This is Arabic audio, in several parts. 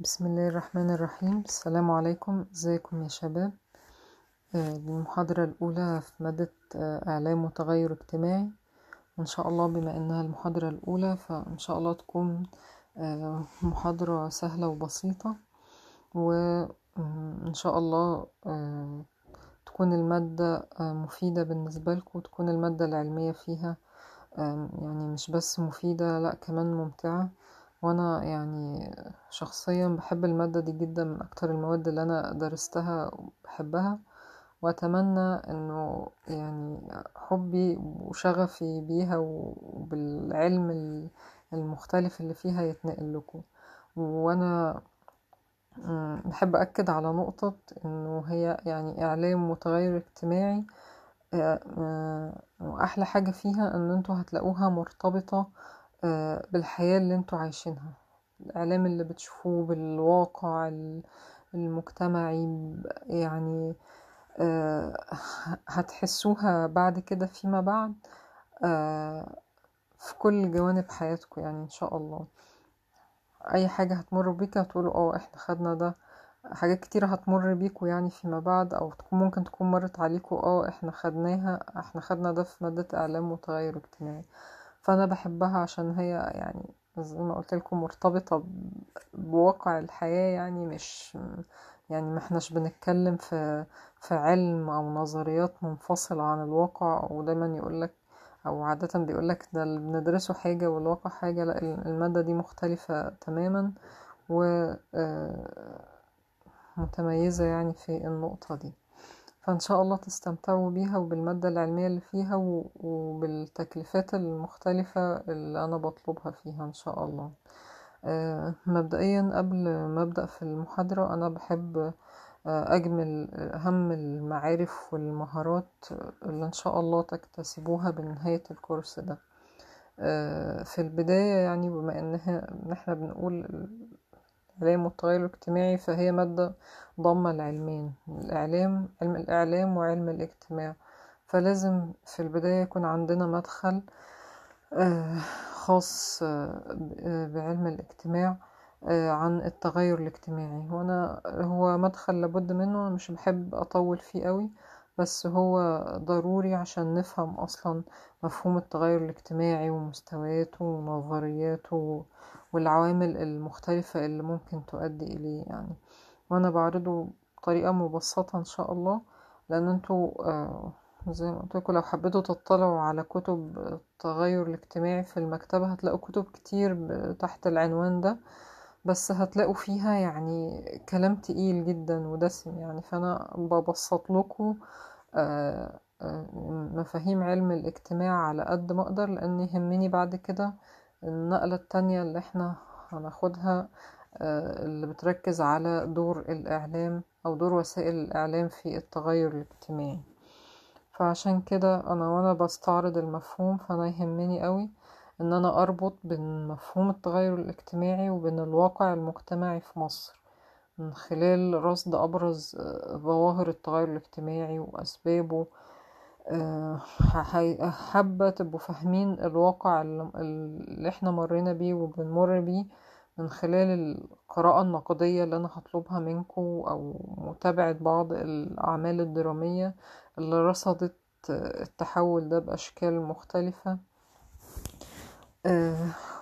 بسم الله الرحمن الرحيم السلام عليكم ازيكم يا شباب؟ آه، المحاضرة الأولى في مادة آه، إعلام وتغير اجتماعي. وإن شاء الله بما إنها المحاضرة الأولى فإن شاء الله تكون آه، محاضرة سهلة وبسيطة. وإن شاء الله تكون المادة مفيدة بالنسبة لكم وتكون المادة العلمية فيها يعني مش بس مفيدة لأ كمان ممتعة. وأنا يعني شخصيا بحب المادة دي جدا من أكتر المواد اللي أنا درستها وبحبها وأتمنى إنه يعني حبي وشغفي بيها وبالعلم ال- المختلف اللي فيها يتنقل لكم. وأنا مم، بحب أكد على نقطة إنه هي يعني إعلام متغير اجتماعي آه، آه، وأحلى حاجة فيها إن أنتوا هتلاقوها مرتبطة بالحياة اللي أنتوا عايشينها. الإعلام اللي بتشوفوه بالواقع ال- المجتمعي يعني آه، هتحسوها بعد كده فيما بعد آه، في كل جوانب حياتكم يعني إن شاء الله. أي حاجة هتمر بيك هتقولوا آه إحنا خدنا ده. حاجات كتيرة هتمر بيكوا يعني فيما بعد أو تكون ممكن تكون مرت عليكوا آه إحنا خدناها إحنا خدنا ده في مادة إعلام وتغير اجتماعي. فأنا بحبها عشان هي يعني زي ما قلت لكم مرتبطة بواقع الحياة يعني مش يعني ما احناش بنتكلم في في علم أو نظريات منفصلة عن الواقع ودايما يقولك أو عادة بيقولك ده اللي بندرسه حاجة والواقع حاجة لا المادة دي مختلفة تماما و آه، متميزة يعني في النقطة دي. فإن شاء الله تستمتعوا بيها وبالمادة العلمية اللي فيها و- وبالتكليفات المختلفة اللي أنا بطلبها فيها إن شاء الله. آه، مبدئيا قبل ما أبدأ في المحاضرة أنا بحب آه، أجمل أهم المعارف والمهارات اللي إن شاء الله تكتسبوها بنهاية الكورس ده. آه، في البداية يعني بما إن إحنا بنقول الإعلام والتغير الاجتماعي فهي مادة ضم العلمين الإعلام علم الإعلام وعلم الاجتماع. فلازم في البداية يكون عندنا مدخل آه، خاص آه، بعلم الاجتماع آه، عن التغير الاجتماعي. وأنا هو مدخل لابد منه مش بحب أطول فيه قوي. بس هو ضروري عشان نفهم أصلا مفهوم التغير الاجتماعي ومستوياته ونظرياته والعوامل المختلفة اللي ممكن تؤدي إليه يعني. وأنا بعرضه بطريقة مبسطة إن شاء الله لأن أنتوا آه، زي ما قلت لكم لو حبيتوا تطلعوا على كتب التغير الاجتماعي في المكتبة هتلاقوا كتب كتير تحت العنوان ده. بس هتلاقوا فيها يعني كلام تقيل جدا ودسم يعني. فأنا ببسط لكم آه، آه، مفاهيم علم الاجتماع على قد ما أقدر لأن يهمني بعد كده النقلة التانية اللي إحنا هناخدها آه، اللي بتركز على دور الإعلام أو دور وسائل الإعلام في التغير الاجتماعي. فعشان كده أنا وأنا بستعرض المفهوم فأنا يهمني قوي إن أنا أربط بين مفهوم التغير الاجتماعي وبين الواقع المجتمعي في مصر من خلال رصد أبرز آه، ظواهر التغير الاجتماعي وأسبابه آه، حابة تبقوا فاهمين الواقع اللي إحنا مرينا بيه وبنمر بيه من خلال القراءة النقدية اللي أنا هطلبها منكم أو متابعة بعض الأعمال الدرامية اللي رصدت التحول ده بأشكال مختلفة. آه،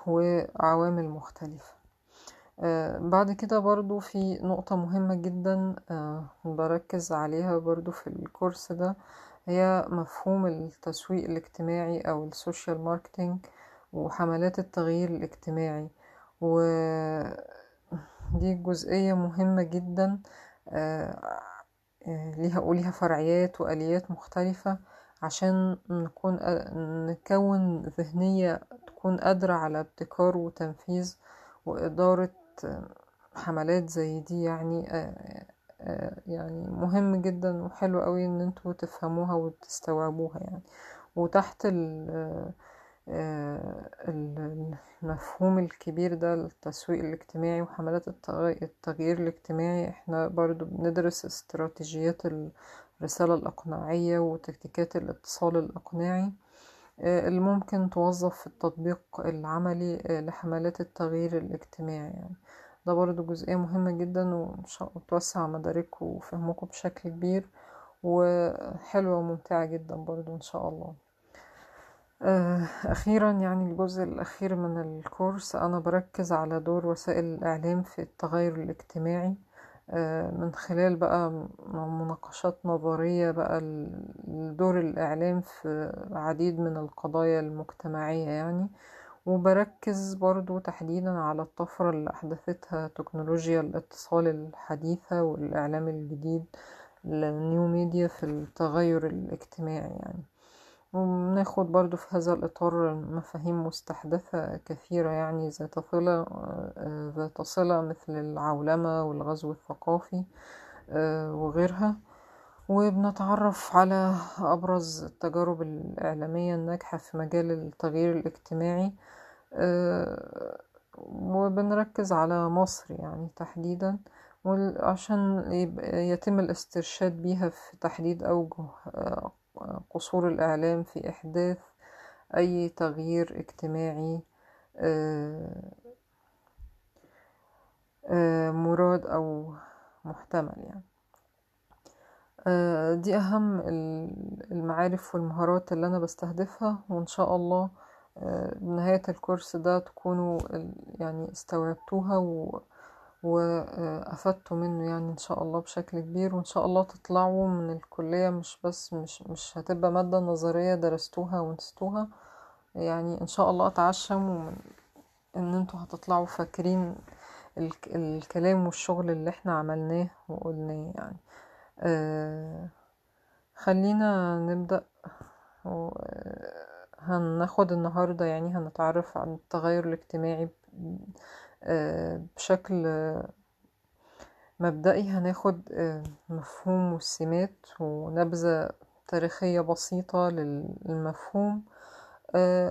وعوامل مختلفة. آه، بعد كده برضو في نقطة مهمة جدا آه، بركز عليها برضو في ال course ده هي مفهوم التسويق الاجتماعي أو ال social marketing وحملات التغيير الاجتماعي. ودي جزئية مهمة جدا آه، آه، ليها وليها فرعيات وآليات مختلفة عشان نكون نكون ذهنية تكون قادرة على ابتكار وتنفيذ وإدارة حملات زي دي يعني آه، آه، يعني مهم جدا وحلو قوي إن أنتوا تفهموها وتستوعبوها يعني. وتحت ال آه، ال- المفهوم الكبير ده التسويق الاجتماعي وحملات التغي- التغيير الاجتماعي إحنا برضو بندرس استراتيجيات الرسالة الإقناعية وتكتيكات الاتصال الإقناعي. آه، اللي ممكن توظف في التطبيق العملي آه، لحملات التغيير الاجتماعي يعني. ده برضو جزئية مهمة جدا وتوسع مدارككم وفهمكم بشكل كبير وحلوة وممتعة جدا برضو إن شاء الله. أخيرا يعني الجزء الأخير من الكورس أنا بركز على دور وسائل الإعلام في التغير الاجتماعي. من خلال بقى مناقشات نظرية بقى دور الإعلام في العديد من القضايا المجتمعية يعني. وبركز برضو تحديدا على الطفرة اللي أحدثتها تكنولوجيا الاتصال الحديثة والإعلام الجديد النيو ميديا في التغير الاجتماعي يعني. وناخد برضو في هذا الإطار مفاهيم مستحدثة كثيرة يعني ذات صلة ذات صلة مثل العولمة والغزو الثقافي وغيرها. وبنتعرف على أبرز التجارب الإعلامية الناجحة في مجال التغيير الاجتماعي وبنركز على مصر يعني تحديدا عشان يتم الاسترشاد بيها في تحديد أوجه قصور الإعلام في إحداث أي تغيير اجتماعي مراد أو محتمل يعني. دي أهم المعارف والمهارات اللي أنا بستهدفها وإن شاء الله بنهاية الكورس ده تكونوا يعني استوعبتوها و وأفدتوا منه يعني إن شاء الله بشكل كبير وإن شاء الله تطلعوا من الكلية مش بس مش, مش هتبقى مادة نظرية درستوها ونستوها يعني إن شاء الله أتعشم إن أنتوا هتطلعوا فاكرين الكلام والشغل اللي إحنا عملناه وقلناه يعني. آه خلينا نبدأ هناخد النهاردة يعني هنتعرف عن التغير الاجتماعي بشكل مبدئي هناخد مفهوم والسمات ونبذة تاريخية بسيطة للمفهوم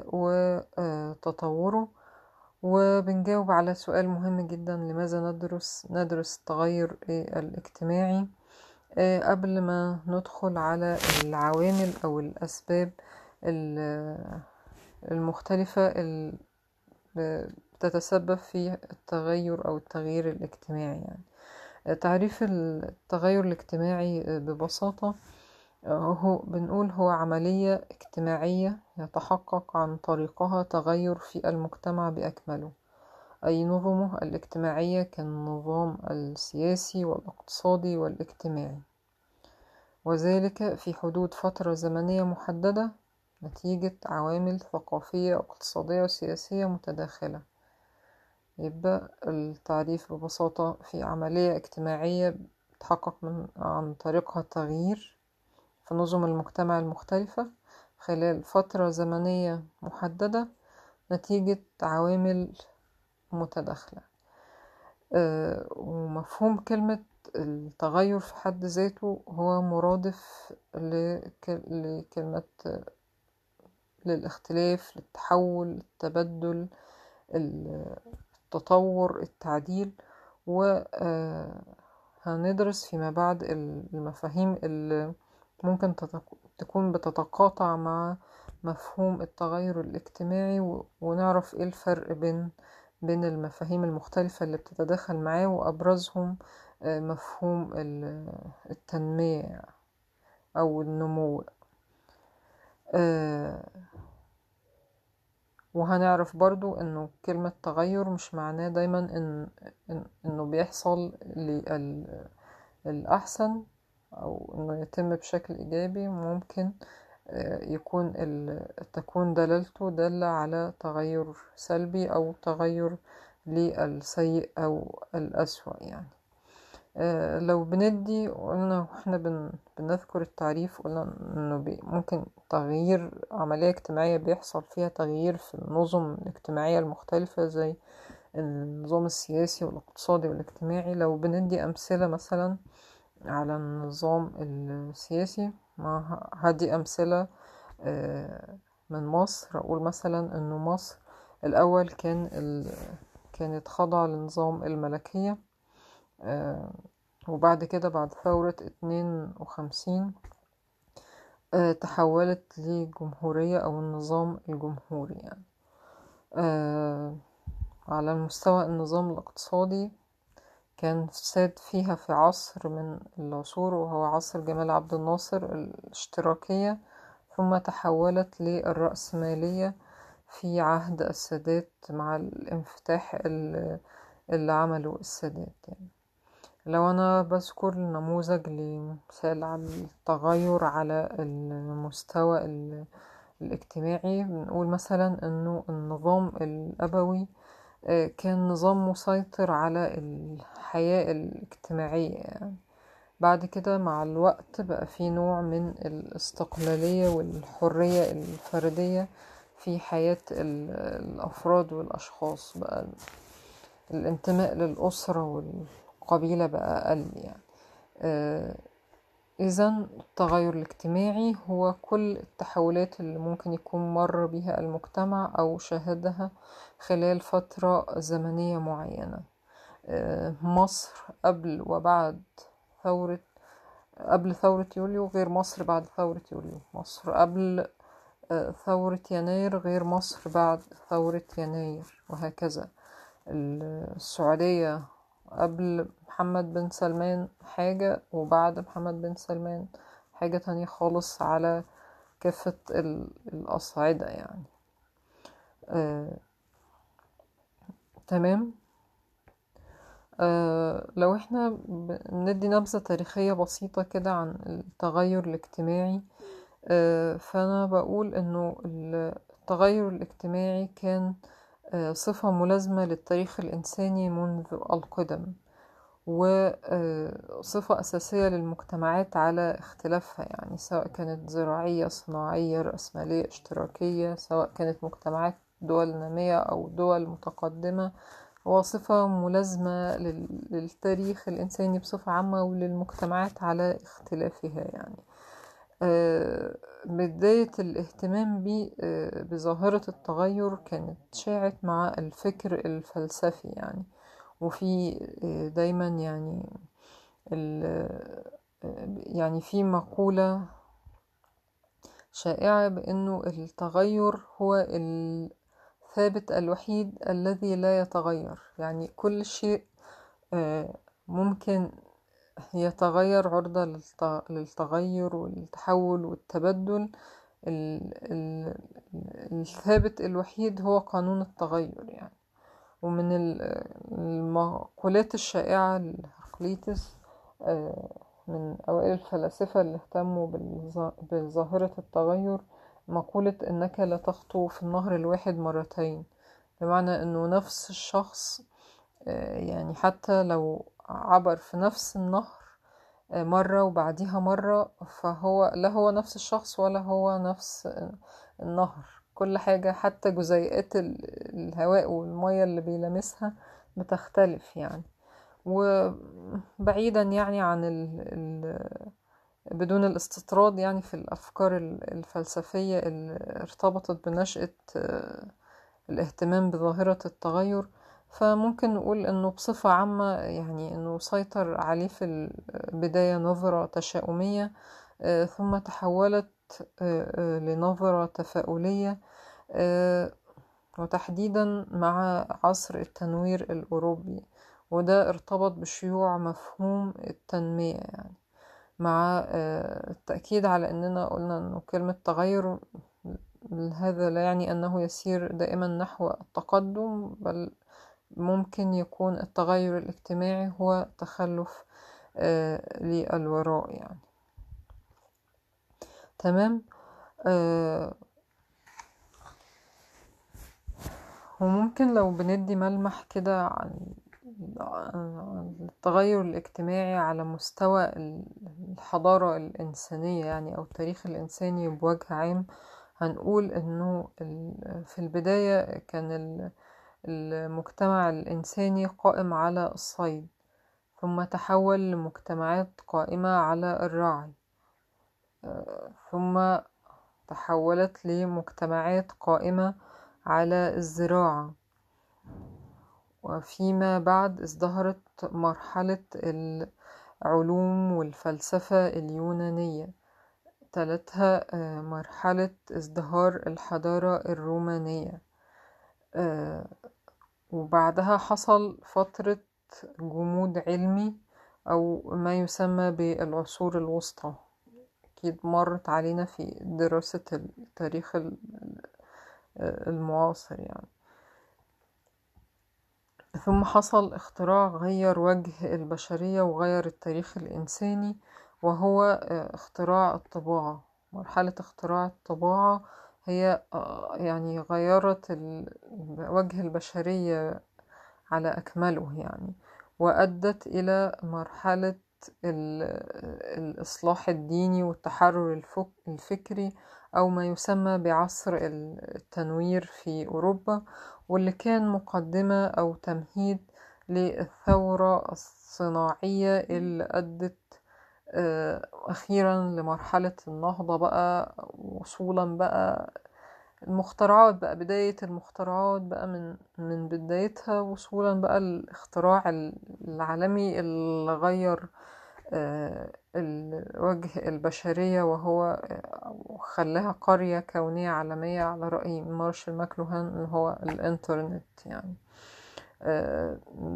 وتطوره وبنجاوب على سؤال مهم جدا لماذا ندرس ندرس التغير الاجتماعي؟ قبل ما ندخل على العوامل أو الأسباب المختلفة تتسبب في التغير أو التغيير الاجتماعي يعني. تعريف التغير الاجتماعي ببساطة هو بنقول هو عملية اجتماعية يتحقق عن طريقها تغير في المجتمع بأكمله أي نظمه الاجتماعية كالنظام السياسي والاقتصادي والاجتماعي. وذلك في حدود فترة زمنية محددة نتيجة عوامل ثقافية اقتصادية وسياسية متداخلة. يبقى التعريف ببساطة في عملية اجتماعية تحقق من عن طريقها تغيير في نظم المجتمع المختلفة خلال فترة زمنية محددة نتيجة عوامل متداخلة. أه ومفهوم كلمة التغير في حد ذاته هو مرادف لكلمة للاختلاف للتحول التبدل التطور التعديل وهندرس فيما بعد المفاهيم اللي ممكن تكون بتتقاطع مع مفهوم التغير الاجتماعي ونعرف إيه الفرق بين بين المفاهيم المختلفة اللي بتتداخل معاه وأبرزهم مفهوم التنمية أو النمو. وهنعرف برضو إنه كلمة تغير مش معناه دايما إن, إنه بيحصل للأحسن أو إنه يتم بشكل إيجابي ممكن يكون تكون دلالته دالة على تغير سلبي أو تغير للسيء أو الأسوأ يعني. لو بندي قلنا وإحنا بن بنذكر التعريف قلنا إنه ممكن تغيير عملية اجتماعية بيحصل فيها تغيير في النظم الاجتماعية المختلفة زي النظام السياسي والاقتصادي والاجتماعي. لو بندي أمثلة مثلا على النظام السياسي ما هدي أمثلة من مصر. أقول مثلا أنه مصر الأول كان كانت خاضعة لنظام الملكية. وبعد كده بعد ثورة اتنين وخمسين تحولت لجمهورية أو النظام الجمهوري يعني. على المستوى النظام الاقتصادي كان ساد فيها في عصر من العصور وهو عصر جمال عبد الناصر الاشتراكية. ثم تحولت للرأسمالية في عهد السادات مع الانفتاح اللي عمله السادات يعني. لو أنا بذكر نموذج لمثال على التغير على المستوى الاجتماعي بنقول مثلا إنه النظام الأبوي كان نظام مسيطر على الحياة الاجتماعية. يعني بعد كده مع الوقت بقى في نوع من الاستقلالية والحرية الفردية في حياة الأفراد والأشخاص بقى. الانتماء للأسرة والقبيلة بقى أقل يعني. إذا التغير الاجتماعي هو كل التحولات اللي ممكن يكون مر بها المجتمع أو شاهدها خلال فترة زمنية معينة. مصر قبل وبعد ثورة قبل ثورة يوليو غير مصر بعد ثورة يوليو. مصر قبل ثورة يناير غير مصر بعد ثورة يناير وهكذا. السعودية قبل محمد بن سلمان حاجة وبعد محمد بن سلمان حاجة تانية خالص على كافة الأصعدة يعني. آه، تمام؟ آه، لو إحنا بندي نبذة تاريخية بسيطة كده عن التغير الاجتماعي آه، فأنا بقول إنه التغير الاجتماعي كان آه، صفة ملازمة للتاريخ الإنساني منذ القدم وصفة أساسية للمجتمعات على اختلافها يعني سواء كانت زراعية صناعية رأسمالية اشتراكية سواء كانت مجتمعات دول نامية أو دول متقدمة. هو صفة ملازمة للتاريخ الإنساني بصفة عامة وللمجتمعات على اختلافها يعني. بداية الاهتمام بظاهرة التغير كانت شاعت مع الفكر الفلسفي يعني. وفي دايما يعني يعني في مقولة شائعة بأنه التغير هو الثابت الوحيد الذي لا يتغير. يعني كل شيء ممكن يتغير عرضة للتغير والتحول والتبدل. الثابت الوحيد هو قانون التغير يعني. ومن المقولات الشائعة لهرقليتس من أوائل الفلاسفة اللي اهتموا بظاهرة التغير مقولة إنك لا تخطو في النهر الواحد مرتين. بمعنى إنه نفس الشخص يعني حتى لو عبر في نفس النهر مرة وبعديها مرة فهو لا هو نفس الشخص ولا هو نفس النهر. كل حاجة حتى جزيئات الهواء والمية اللي بيلامسها بتختلف يعني. وبعيدا يعني عن ال ال بدون الاستطراد يعني في الأفكار الفلسفية اللي ارتبطت بنشأة الاهتمام بظاهرة التغير. فممكن نقول إنه بصفة عامة يعني إنه سيطر عليه في البداية نظرة تشاؤمية ثم تحولت لنظرة تفاؤلية وتحديدا مع عصر التنوير الأوروبي وده ارتبط بشيوع مفهوم التنمية يعني مع التأكيد على أننا قلنا أنه كلمة تغير هذا لا يعني أنه يسير دائما نحو التقدم بل ممكن يكون التغير الاجتماعي هو تخلف للوراء يعني. تمام؟ آه وممكن لو بندي ملمح كده عن التغير الاجتماعي على مستوى الحضارة الإنسانية يعني أو التاريخ الإنساني بوجه عام هنقول إنه في البداية كان المجتمع الإنساني قائم على الصيد ثم تحول لمجتمعات قائمة على الرعي ثم تحولت لمجتمعات قائمة على الزراعة. وفيما بعد ازدهرت مرحلة العلوم والفلسفة اليونانية تلتها مرحلة ازدهار الحضارة الرومانية. وبعدها حصل فترة جمود علمي أو ما يسمى بالعصور الوسطى. أكيد مرت علينا في دراسة التاريخ المعاصر يعني. ثم حصل اختراع غير وجه البشرية وغير التاريخ الإنساني وهو اختراع الطباعة. مرحلة اختراع الطباعة هي يعني غيرت وجه البشرية على أكمله يعني وأدت إلى مرحلة الإصلاح الديني والتحرر الفكري أو ما يسمى بعصر التنوير في أوروبا واللي كان مقدمة أو تمهيد للثورة الصناعية اللي أدت أخيرا لمرحلة النهضة بقى وصولا بقى المخترعات بقى بداية المخترعات بقى من من بدايتها وصولا بقى الاختراع العالمي اللي غير وجه البشرية وهو خلاها قرية كونية عالمية على رأي مارشال ماكلوهان اللي هو الإنترنت يعني.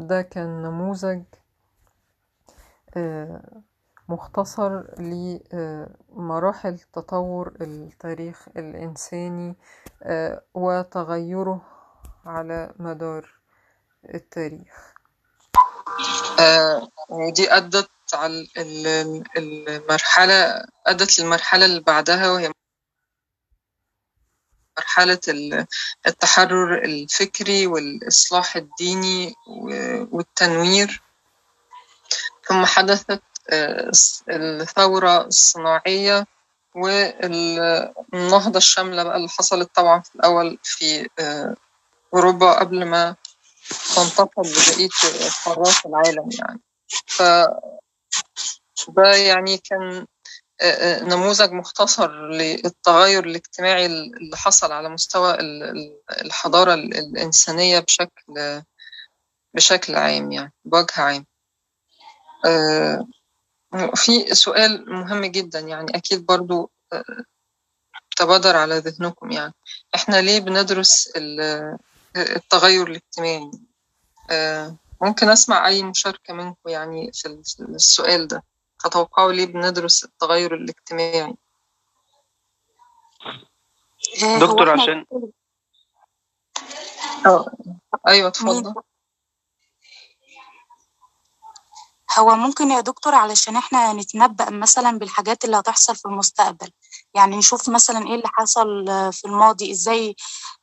ده كان نموذج مختصر لمراحل تطور التاريخ الإنساني وتغيره على مدار التاريخ. ودي أدت على المرحلة أدت للمرحلة اللي بعدها وهي مرحلة التحرر الفكري والإصلاح الديني والتنوير. ثم حدثت الثورة الصناعية والنهضة الشاملة بقى اللي حصلت طبعا في الأول في أوروبا قبل ما تنتقل لبقية قارات العالم يعني. ف ده يعني كان نموذج مختصر للتغير الاجتماعي اللي حصل على مستوى الحضارة الإنسانية بشكل بشكل عام يعني بوجه عام. في سؤال مهم جدا يعني أكيد برضو تبادر على ذهنكم يعني. إحنا ليه بندرس التغير الاجتماعي؟ ممكن أسمع أي مشاركة منكم يعني في السؤال ده. تتوقعوا ليه بندرس التغير الاجتماعي؟ دكتور عشان أه أيوة اتفضل. هو ممكن يا دكتور علشان إحنا نتنبأ مثلا بالحاجات اللي هتحصل في المستقبل. يعني نشوف مثلا إيه اللي حصل في الماضي إزاي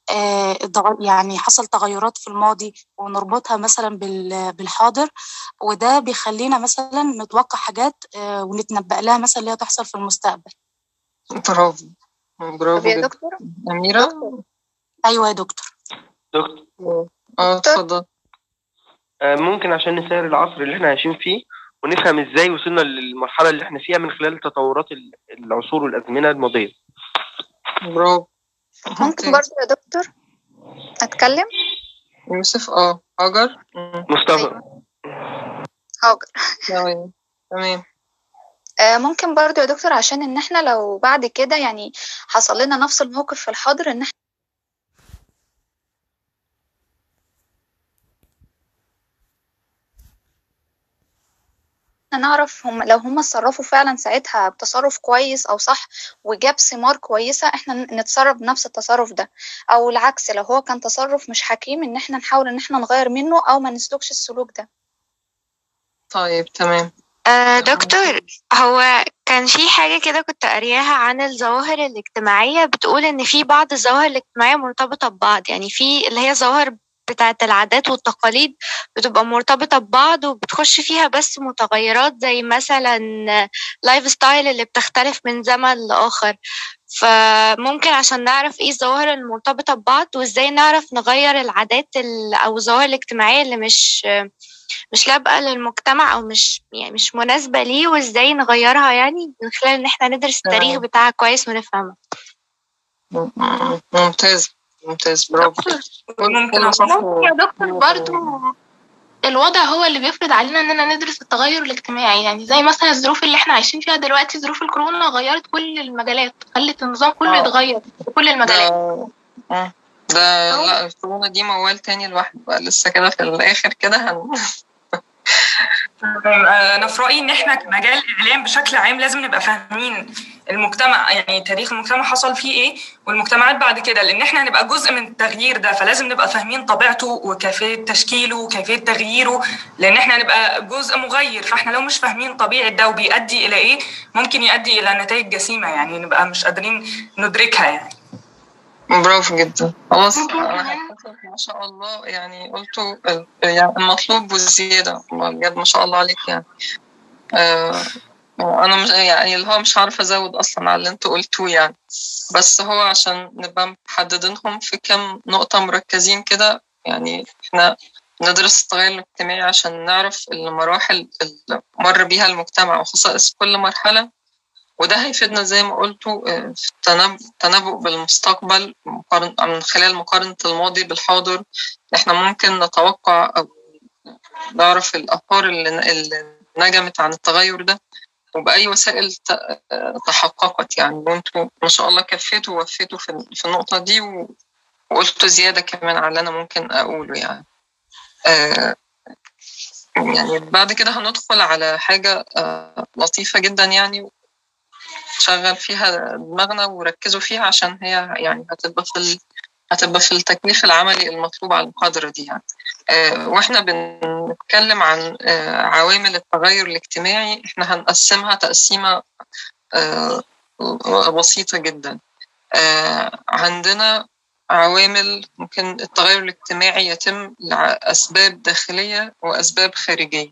آه يعني حصل تغيرات في الماضي ونربطها مثلا بالحاضر. وده بيخلينا مثلا نتوقع حاجات آه ونتنبأ لها مثلا اللي هتحصل في المستقبل. برافو. برافو يا دكتور؟ أميرة؟ دكتور. أيوه يا دكتور. دكتور. آه اتفضل. ممكن عشان نسير العصر اللي إحنا عايشين فيه ونفهم إزاي وصلنا للمرحلة اللي إحنا فيها من خلال تطورات العصور والأزمنة الماضية. برافو. ممكن برضه يا دكتور أتكلم؟ يوسف آه. هاجر؟ مصطفى. هاجر. تمام. تمام. آه ممكن برضه يا دكتور عشان إن إحنا لو بعد كده يعني حصل لنا نفس الموقف في الحاضر إن إحنا نعرف هم لو هم اتصرفوا فعلا ساعتها بتصرف كويس أو صح وجاب ثمار كويسة إحنا نتصرف بنفس التصرف ده. أو العكس لو هو كان تصرف مش حكيم إن إحنا نحاول إن إحنا نغير منه أو ما نسلكش السلوك ده. طيب تمام. آه دكتور هو كان في حاجة كده كنت قارياها عن الظواهر الاجتماعية؟ بتقول إن في بعض الظواهر الاجتماعية مرتبطة ببعض يعني في اللي هي ظواهر بتاعة العادات والتقاليد بتبقى مرتبطة ببعض وبتخش فيها بس متغيرات زي مثلا lifestyle اللي بتختلف من زمن لآخر. فممكن عشان نعرف إيه الظواهر المرتبطة ببعض وإزاي نعرف نغير العادات أو الظواهر الاجتماعية اللي مش مش لابقة للمجتمع أو مش يعني مش مناسبة ليه وإزاي نغيرها يعني من خلال إن إحنا ندرس التاريخ بتاعها كويس ونفهمها. ممتاز. ممتاز برافو. ممكن يا دكتور برضو الوضع هو اللي بيفرض علينا إننا ندرس التغير الاجتماعي. يعني زي مثلا الظروف اللي إحنا عايشين فيها دلوقتي ظروف الكورونا غيرت كل المجالات خلت النظام كله يتغير في كل المجالات. ده ده لا الكورونا دي موال تاني لوحده بقى لسه كده في الآخر كده هن أنا في رأيي إن إحنا كمجال إعلام بشكل عام لازم نبقى فاهمين المجتمع يعني تاريخ المجتمع حصل فيه إيه؟ والمجتمعات بعد كده لأن إحنا هنبقى جزء من التغيير ده فلازم نبقى فاهمين طبيعته وكيفية تشكيله وكيفية تغييره لأن إحنا هنبقى جزء مغير. فإحنا لو مش فاهمين طبيعة ده وبيؤدي إلى إيه ممكن يؤدي إلى نتائج جسيمة يعني نبقى مش قادرين ندركها يعني. برافو جدا. خلاص. ما شاء الله يعني قلتوا ال- يعني المطلوب والزياده بجد ما شاء الله عليك يعني. آه أنا مش يعني اللي هو مش عارفه ازود أصلا على اللي أنتوا قلتوه يعني. بس هو عشان نبقى محددينهم في كم نقطة مركزين كده يعني إحنا ندرس التغير الاجتماعي عشان نعرف المراحل اللي مر بيها المجتمع وخصائص كل مرحلة. وده هيفيدنا زي ما قلتوا آه، في التنب- التنبؤ بالمستقبل من خلال مقارنة الماضي بالحاضر. إحنا ممكن نتوقع أو نعرف اللي اللي نجمت عن التغير ده. وبأي وسائل تحققت يعني وانتوا ما شاء الله كفيتوا ووفيتوا في النقطة دي وقلتوا زيادة كمان على اللي أنا ممكن أقوله يعني آه، يعني بعد كده هندخل على حاجة آه، لطيفة جدا يعني شغل فيها دماغنا وركزوا فيها عشان هي يعني هتبقى في. هتبقى في التكليف العملي المطلوب على المحاضرة دي يعني وإحنا بنتكلم عن آه، عوامل التغير الاجتماعي إحنا هنقسمها تقسيمة آه، بسيطة جدا. آه، عندنا عوامل ممكن التغير الاجتماعي يتم لأسباب داخلية وأسباب خارجية.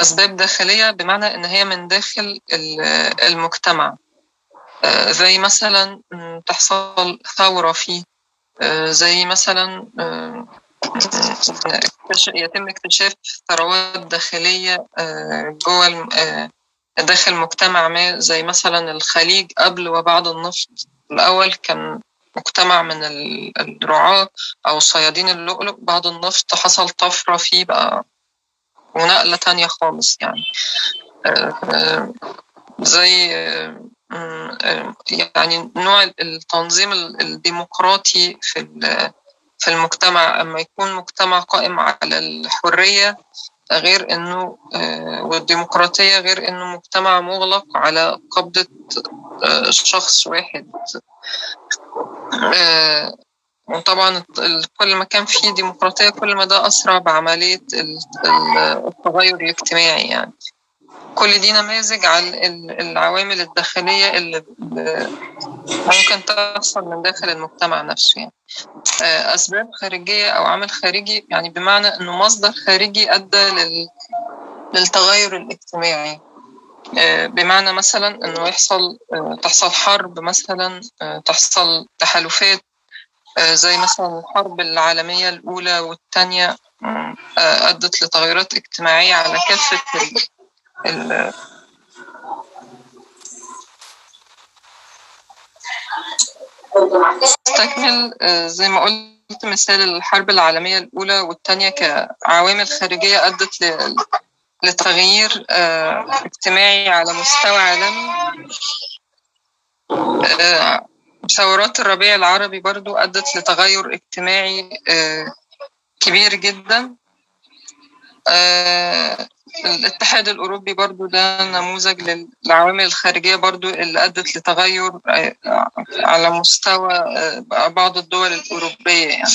أسباب داخلية بمعنى إن هي من داخل ال- المجتمع. آه، زي مثلا تحصل ثورة فيه. آه، زي مثلا آه، يتم اكتشاف ثروات داخلية جوه داخل مجتمع ما. زي مثلا الخليج قبل وبعد النفط. الأول كان مجتمع من ال- الرعاة أو صيادين اللؤلؤ. بعد النفط حصل طفرة فيه بقى. ونقلة تانية خالص يعني. آه، آه، زي آه، يعني نوع التنظيم ال- الديمقراطي في في المجتمع. أما يكون مجتمع قائم على الحرية غير إنه آه، والديمقراطية غير إنه مجتمع مغلق على قبضة آه، شخص واحد. وطبعا كل ما كان فيه ديمقراطية كل ما ده أسرع بعملية ال- ال- التغير الاجتماعي يعني. كل دي نماذج على ال- العوامل الداخلية اللي ممكن تحصل من داخل المجتمع نفسه يعني. آه، أسباب خارجية أو عامل خارجي يعني بمعنى إنه مصدر خارجي أدى لل- للتغير الاجتماعي. آه، بمعنى مثلا إنه يحصل آه، تحصل حرب مثلا تحصل تحالفات زي مثلا الحرب العالمية الأولى والثانية آه، أدت لتغيرات اجتماعية على كافة ال- استكمل آه، زي ما قلت مثال الحرب العالمية الأولى والثانية كعوامل خارجية أدت لتغيير آه، اجتماعي على مستوى عالمي. آه، ثورات الربيع العربي برضو أدت لتغير اجتماعي آه، كبير جدا. آه، الاتحاد الأوروبي برضو ده نموذج لل- للعوامل الخارجية برضو اللي أدت لتغير آه، على مستوى بعض الدول الأوروبية يعني.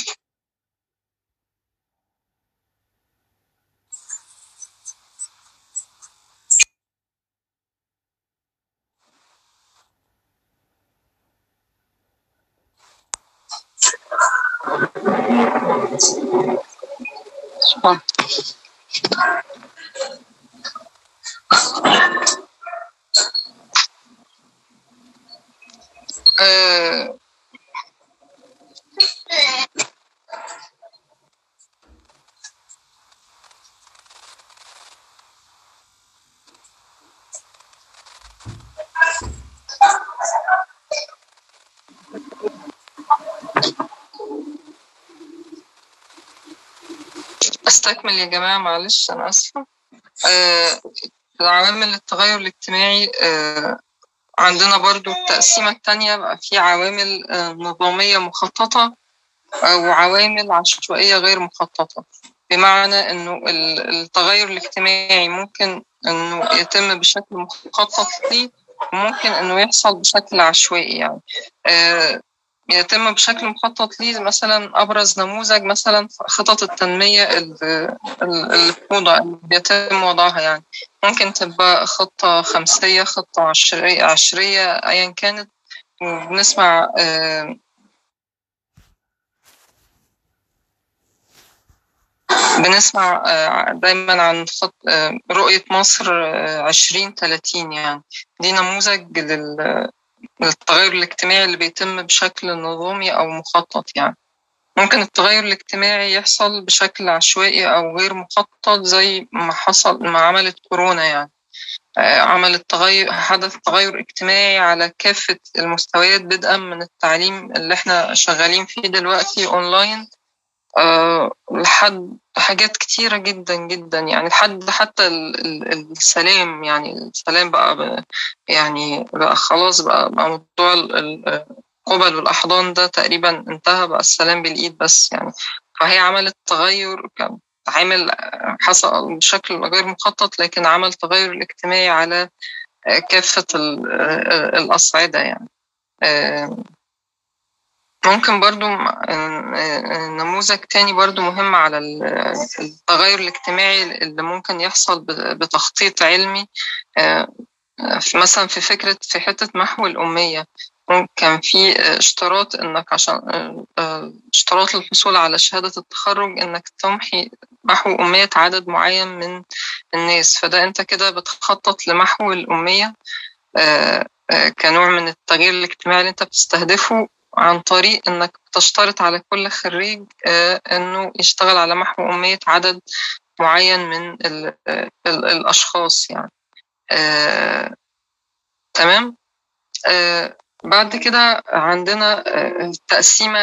آه، أستكمل يا جماعة معلش أنا آسفة. آه، العوامل التغير الاجتماعي آه، عندنا برضو التقسيمة التانية بقى في عوامل نظامية مخططة أو عوامل عشوائية غير مخططة. بمعنى إنه التغير الاجتماعي ممكن إنه يتم بشكل مخطط ليه وممكن إنه يحصل بشكل عشوائي يعني. يتم بشكل مخطط ليه مثلا أبرز نموذج مثلا خطط التنمية اللي بيتم وضعها يعني. ممكن تبقى خطة خمسية خطة عشرية, عشرية أيا كانت. وبنسمع بنسمع دايما عن خط رؤية مصر عشرين تلاتين يعني. دي نموذج للتغير الاجتماعي اللي بيتم بشكل نظامي أو مخطط يعني. ممكن التغير الاجتماعي يحصل بشكل عشوائي أو غير مخطط زي ما حصل ما عملت كورونا يعني. عملت تغير حدث تغير اجتماعي على كافة المستويات بدءا من التعليم اللي إحنا شغالين فيه دلوقتي اونلاين أه لحد حاجات كتيرة جدا جدا. يعني لحد حتى السلام يعني السلام بقى يعني بقى خلاص بقى, بقى موضوع القبل والأحضان ده تقريبا انتهى بقى السلام بالإيد بس يعني. فهي عملت تغير عامل حصل بشكل غير مخطط لكن عمل تغير الاجتماعي على كافة الأصعدة يعني. ممكن برضو نموذج تاني برضو مهم على التغير الاجتماعي اللي ممكن يحصل بتخطيط علمي مثلا في فكرة في حتة محو الأمية. كان في اشتراط إنك عشان اشتراط الحصول على شهادة التخرج إنك تمحي محو أمية عدد معين من الناس. فده أنت كده بتخطط لمحو الأمية كنوع من التغيير الاجتماعي اللي أنت بتستهدفه عن طريق إنك تشترط على كل خريج إنه يشتغل على محو أمية عدد معين من ال ال الأشخاص يعني. تمام؟ بعد كده عندنا التقسيمة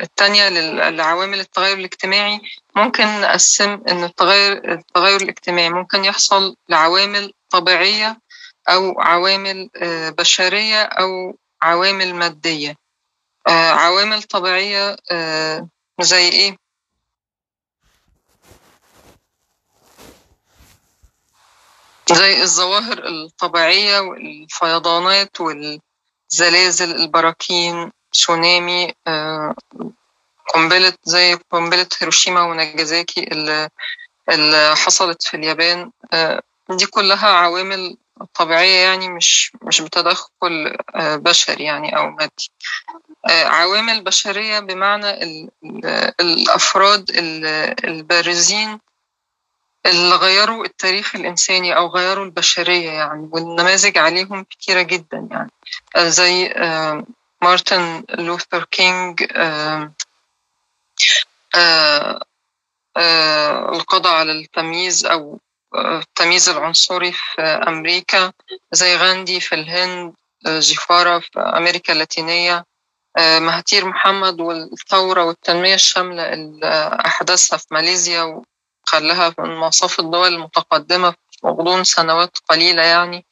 التانية لعوامل التغير الاجتماعي. ممكن نقسم إن التغير التغير الاجتماعي ممكن يحصل لعوامل طبيعية أو عوامل بشرية أو عوامل مادية عوامل طبيعية زي إيه؟ زي الظواهر الطبيعية والفيضانات والزلازل البراكين تسونامي قنبلة زي قنبلة هيروشيما وناجازاكي اللي, اللي حصلت في اليابان دي كلها عوامل طبيعية يعني مش مش بتدخل بشري يعني أو مادي. عوامل بشرية بمعنى الأفراد البارزين اللي غيروا التاريخ الإنساني أو غيروا البشرية يعني والنماذج عليهم كتيرة جدا يعني. زي مارتن لوثر كينج القضاء على التمييز أو التمييز العنصري في أمريكا زي غاندي في الهند جيفارا في أمريكا اللاتينية مهاتير محمد والثورة والتنمية الشاملة اللي أحدثها في ماليزيا خلاها من مصاف الدول المتقدمة في غضون سنوات قليلة يعني.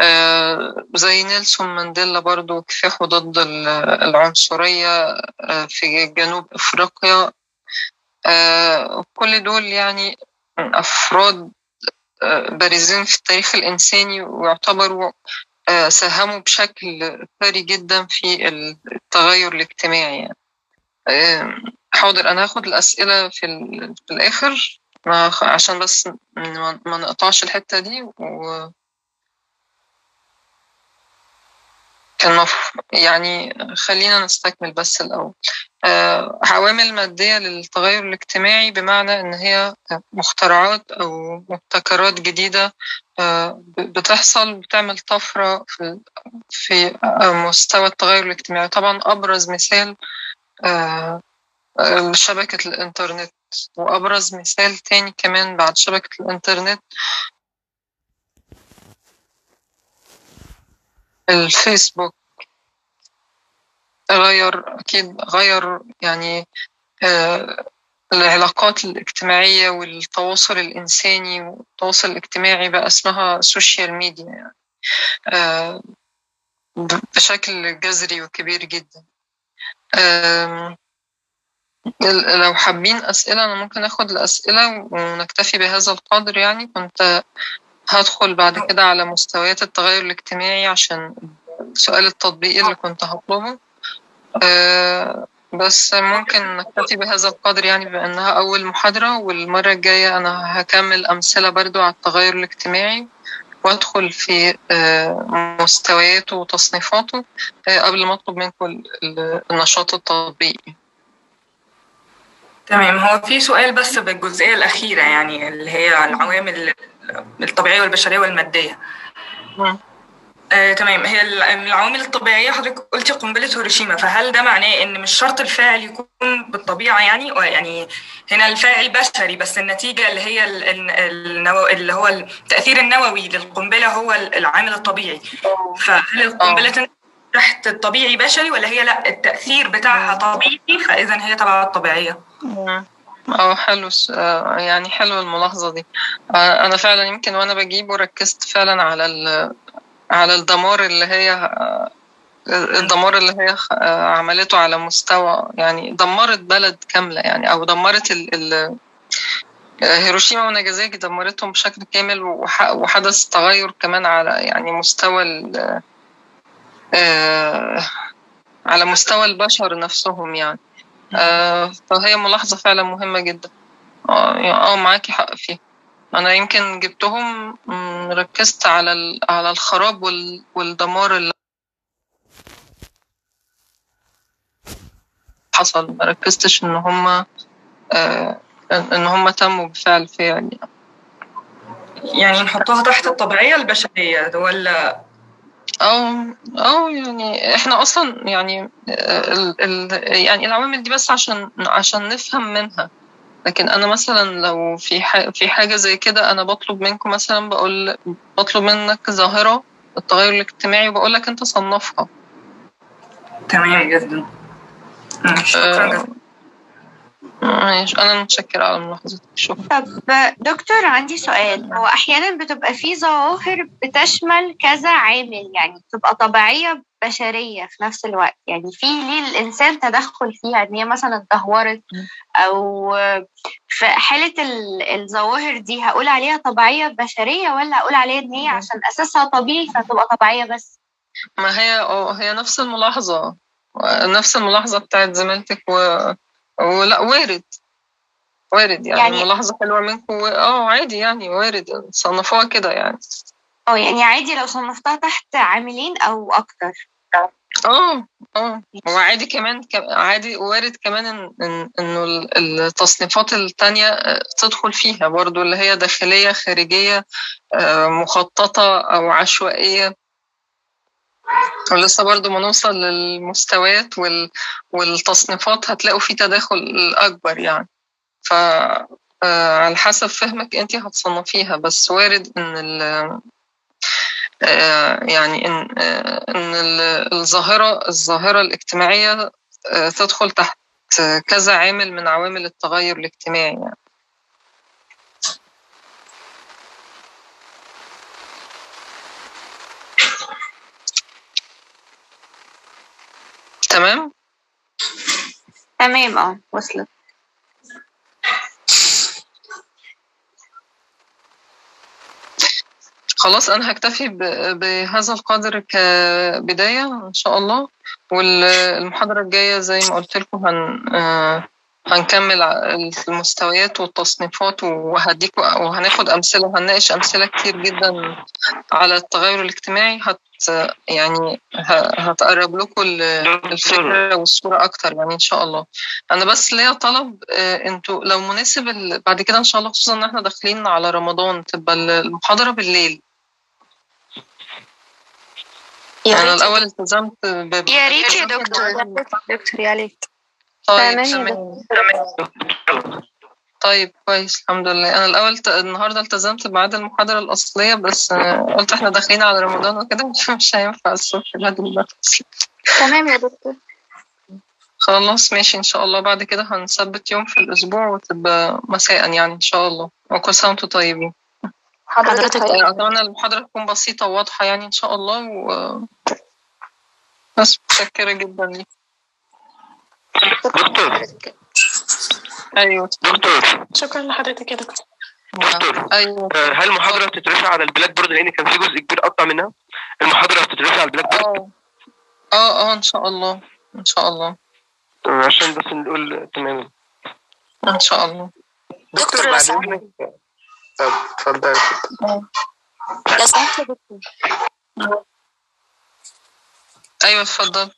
آه زي نيلسون مانديلا برضو كفاحه ضد العنصرية آه في جنوب أفريقيا. آه كل دول يعني أفراد بارزين في التاريخ الإنساني ويعتبروا ساهموا بشكل ثري جدا في التغير الاجتماعي يعني. حاضر أنا هاخد الأسئلة في, الآخر عشان بس ما نقطعش الحتة دي و كان يعني خلينا نستكمل بس الأول عوامل مادية للتغير الاجتماعي بمعنى إن هي مخترعات أو مبتكرات جديدة أه بتحصل بتعمل طفرة في, في مستوى التغير الاجتماعي. طبعا أبرز مثال أه شبكة الإنترنت وأبرز مثال تاني كمان بعد شبكة الإنترنت الفيسبوك. غير أكيد غير يعني آه العلاقات الاجتماعية والتواصل الإنساني والتواصل الاجتماعي بقى اسمها social media يعني. آه، بشكل جذري وكبير جدا. لو حابين أسئلة أنا ممكن أخد الأسئلة ونكتفي بهذا القدر يعني. كنت هدخل بعد كده على مستويات التغير الاجتماعي عشان السؤال التطبيقي اللي كنت هطلبه. بس ممكن نكتفي بهذا القدر يعني بأنها أول محاضرة والمرة الجاية أنا هكمل أمثلة برضو على التغير الاجتماعي وأدخل في آه، مستوياته وتصنيفاته آه، قبل ما أطلب منكم ال- ال- النشاط التطبيقي. تمام. هو في سؤال بس بالجزئية الأخيرة يعني اللي هي العوامل الطبيعية والبشرية والمادية. آه، تمام. هي ال- العوامل الطبيعية حضرتك قلتي قنبلة هيروشيما فهل ده معناه إن مش شرط الفاعل يكون بالطبيعة يعني؟ يعني هنا الفاعل بشري بس النتيجة اللي هي ال- ال- النو... اللي هو التأثير النووي للقنبلة هو ال- العامل الطبيعي. فهل القنبلة تندرج تحت الطبيعي بشري ولا هي لأ التأثير بتاعها طبيعي فإذا هي تبع الطبيعية؟ مم. آه حلو آه، يعني حلوة الملاحظة دي. آه، أنا فعلا يمكن وأنا بجيبه ركزت فعلا على على الدمار اللي هي الدمار اللي هي آه، عملته على مستوى يعني دمرت بلد كاملة يعني أو دمرت ال ال آه، هيروشيما وناجازاكي دمرتهم بشكل كامل وح- وحدث تغير كمان على يعني مستوى ال- آه، على مستوى البشر نفسهم يعني. فهي ملاحظة فعلا مهمة جدا. آه يعني- آه معاكي حق فيها. أنا يمكن جبتهم ركزت على ال- على الخراب وال- والدمار اللي حصل. ما ركزتش إن هما آه، إن هما تموا بفعل فعل يعني. يعني نحطها تحت الطبيعية البشرية ولا؟ أو أو يعني إحنا أصلا يعني آه، ال ال يعني العوامل دي بس عشان عشان نفهم منها. لكن أنا مثلا لو في ح- في حاجة زي كده أنا بطلب منكم مثلا بقول بطلب منك ظاهرة التغير الاجتماعي وبقول لك أنت صنفها. تمام جدا. مم، شكرا. جدا ماشي أنا متشكرة على ملاحظتك. شكرا. طب دكتور عندي سؤال. هو أحيانا بتبقى في ظواهر بتشمل كذا عامل يعني بتبقى طبيعية بشرية في نفس الوقت. يعني في ليه الإنسان تدخل فيها إن هي مثلا اتدهورت أو في حالة ال- الظواهر دي هقول عليها طبيعية بشرية ولا هقول عليها إن هي عشان أساسها طبيعي فتبقى طبيعية بس؟ ما هي آه هي نفس الملاحظة. نفس الملاحظة بتاعت زميلتك و... ولا وارد. وارد يعني, يعني- ملاحظة حلوة منكم و... آه عادي يعني وارد. صنفوها كده يعني. آه يعني عادي لو صنفتها تحت عاملين أو أكتر. آه آه. وعادي كمان عادي وارد كمان إن... إنه ال- التصنيفات التانية آه، تدخل فيها برضو اللي هي داخلية خارجية آه، مخططة أو عشوائية. ولسه برضو ما نوصل للمستويات وال... والتصنيفات هتلاقوا في تداخل أكبر يعني. ف آه، على حسب فهمك انت هتصنفيها بس وارد إن يعني إن آه، إن ال- الظاهرة الظاهرة الاجتماعية آه، تدخل تحت كذا عامل من عوامل التغير الاجتماعي يعني. تمام تمام آه وصلت خلاص أنا هكتفي بهذا القدر كبداية إن شاء الله. والمحاضرة الجاية زي ما قلت لكم هن هنكمل المستويات والتصنيفات وهديكوا وهناخد أمثلة وهنناقش أمثلة كتير جدا على التغير الاجتماعي. هت يعني هتقرب لكم ال- الفكرة والصورة أكتر يعني إن شاء الله. أنا بس ليا طلب آه، أنتوا لو مناسب بعد كده إن شاء الله خصوصا إن إحنا داخلين على رمضان تبقى المحاضرة بالليل. يا أنا ريت الأول التزمت. يا ريت يا دكتور. دكتور يا ريت. طيب طيب كويس الحمد لله. أنا الأول ت... النهاردة التزمت بميعاد المحاضرة الأصلية بس قلت إحنا داخلين على رمضان وكده مش هينفع الصبح تمام يا دكتور. خلاص ماشي إن شاء الله. بعد كده هنثبت يوم في الأسبوع وتبقى مساء يعني إن شاء الله. وكل سنة وأنتم طيبين. حضرتك آه، أتمنى المحاضرة تكون بسيطة وواضحة يعني إن شاء الله و بس متشكرة جدا ليك. دكتور. أيوه. دكتور. شكرا لحضرتك يا دكتور. دكتور. أيوه. آه، هل المحاضرة بتترفع على ال Blackboard؟ لأن كان في جزء كبير قطع منها. المحاضرة بتترفع على ال Blackboard؟ آه. آه آه إن شاء الله. إن شاء الله. آه، عشان بس نقول تماما إن شاء الله. دكتور بعد آه، اتفضل. لو سمحت يا دكتور أيوه اتفضل.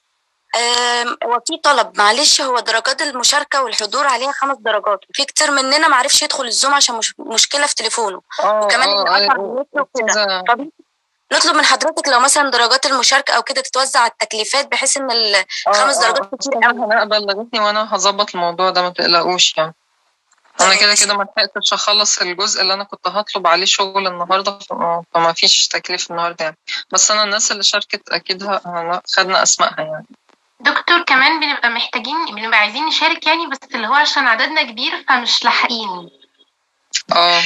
هو في طلب. معلش هو درجات المشاركة والحضور عليها خمس درجات. وفي كتير مننا معرفش يدخل ال Zoom عشان مش مشكلة في تليفونه. آه وكمان النت وكده. أستاذة طب نطلب من حضرتك لو مثلا درجات المشاركة أو كده تتوزع على التكليفات بحيث إن الخمس آه درجات آه كتير أنا قوي هناء بلغتني وأنا هظبط الموضوع ده ما تقلقوش يعني. أنا كده كده ما لحقتش أخلص الجزء اللي أنا كنت هطلب عليه شغل النهاردة ف- فما فيش تكليف النهاردة يعني. بس أنا الناس اللي شاركت هن- خدنا أسمائها يعني. دكتور كمان بنبقى محتاجين بنبقى عايزين نشارك يعني بس اللي هو عشان عددنا كبير فمش لاحقين. آه.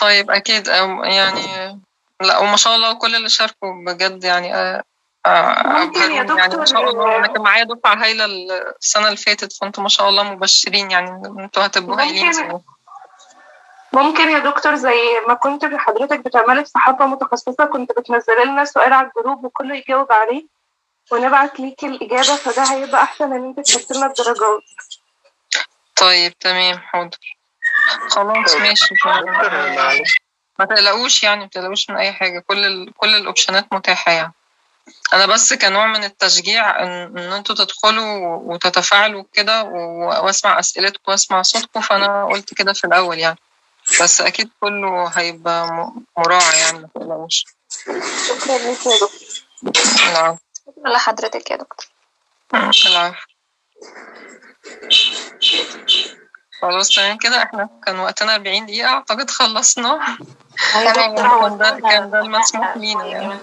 طيب أكيد أم- يعني لا وما شاء الله كل اللي شاركوا بجد يعني آه، ممكن يا أبهروني يعني ما شاء دكتور الله. أنا كان معايا دفعة هايلة السنة اللي فاتت فأنتوا ما شاء الله مبشرين يعني إن أنتوا هتبقوا هايلين ممكن يا دكتور زي ما كنت حضرتك بتعملي في صحافة متخصصة كنت بتنزلي لنا سؤال على الجروب وكله يجاوب عليه ونبعت ليكي الإجابة فده هيبقى أحسن إن أنت تحط لنا الدرجات طيب تمام حاضر. خلاص ماشي دكتور معلش. ما تقلقوش يعني ما تقلقوش من أي حاجة. كل ال... كل الأوبشنات متاحة يعني. أنا بس كنوع من التشجيع ان, إن أنتوا تدخلوا وتتفاعلوا كده وأسمع أسئلتكم وأسمع صوتكم فأنا قلت كده في الأول يعني. بس أكيد كله هيبقى مراعى يعني ما تقلقوش. شكرا ليك يا دكتور. العفو شكرا لحضرتك يا دكتور. العفو. خلاص تمام كده. إحنا كان وقتنا 40 دقيقة أعتقد خلصنا. هو كان ده كان ده المسموح لينا يعني.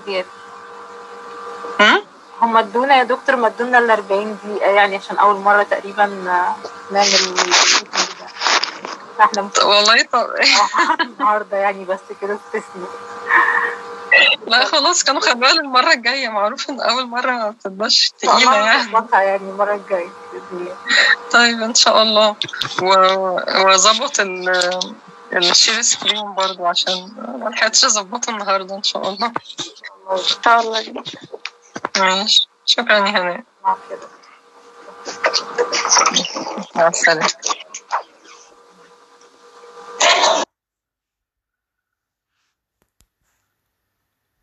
هم؟ ادونا يا دكتور ما ادونا ال 40 دقيقة يعني عشان أول مرة تقريبا آه، نعمل فإحنا والله طب النهاردة يعني بس كده استثناء لا خلاص كانوا خلوها للمرة الجاية. معروف إن أول مرة ما بتبقاش تقيلة يعني. يعني المرة الجاية طيب إن شاء الله. و- وأظبط ال ال share screen برضو عشان ما لحقتش أظبطه النهارده إن شاء الله. إن شاء الله. ماشي شكرا يا هناء مع كده مع السلامة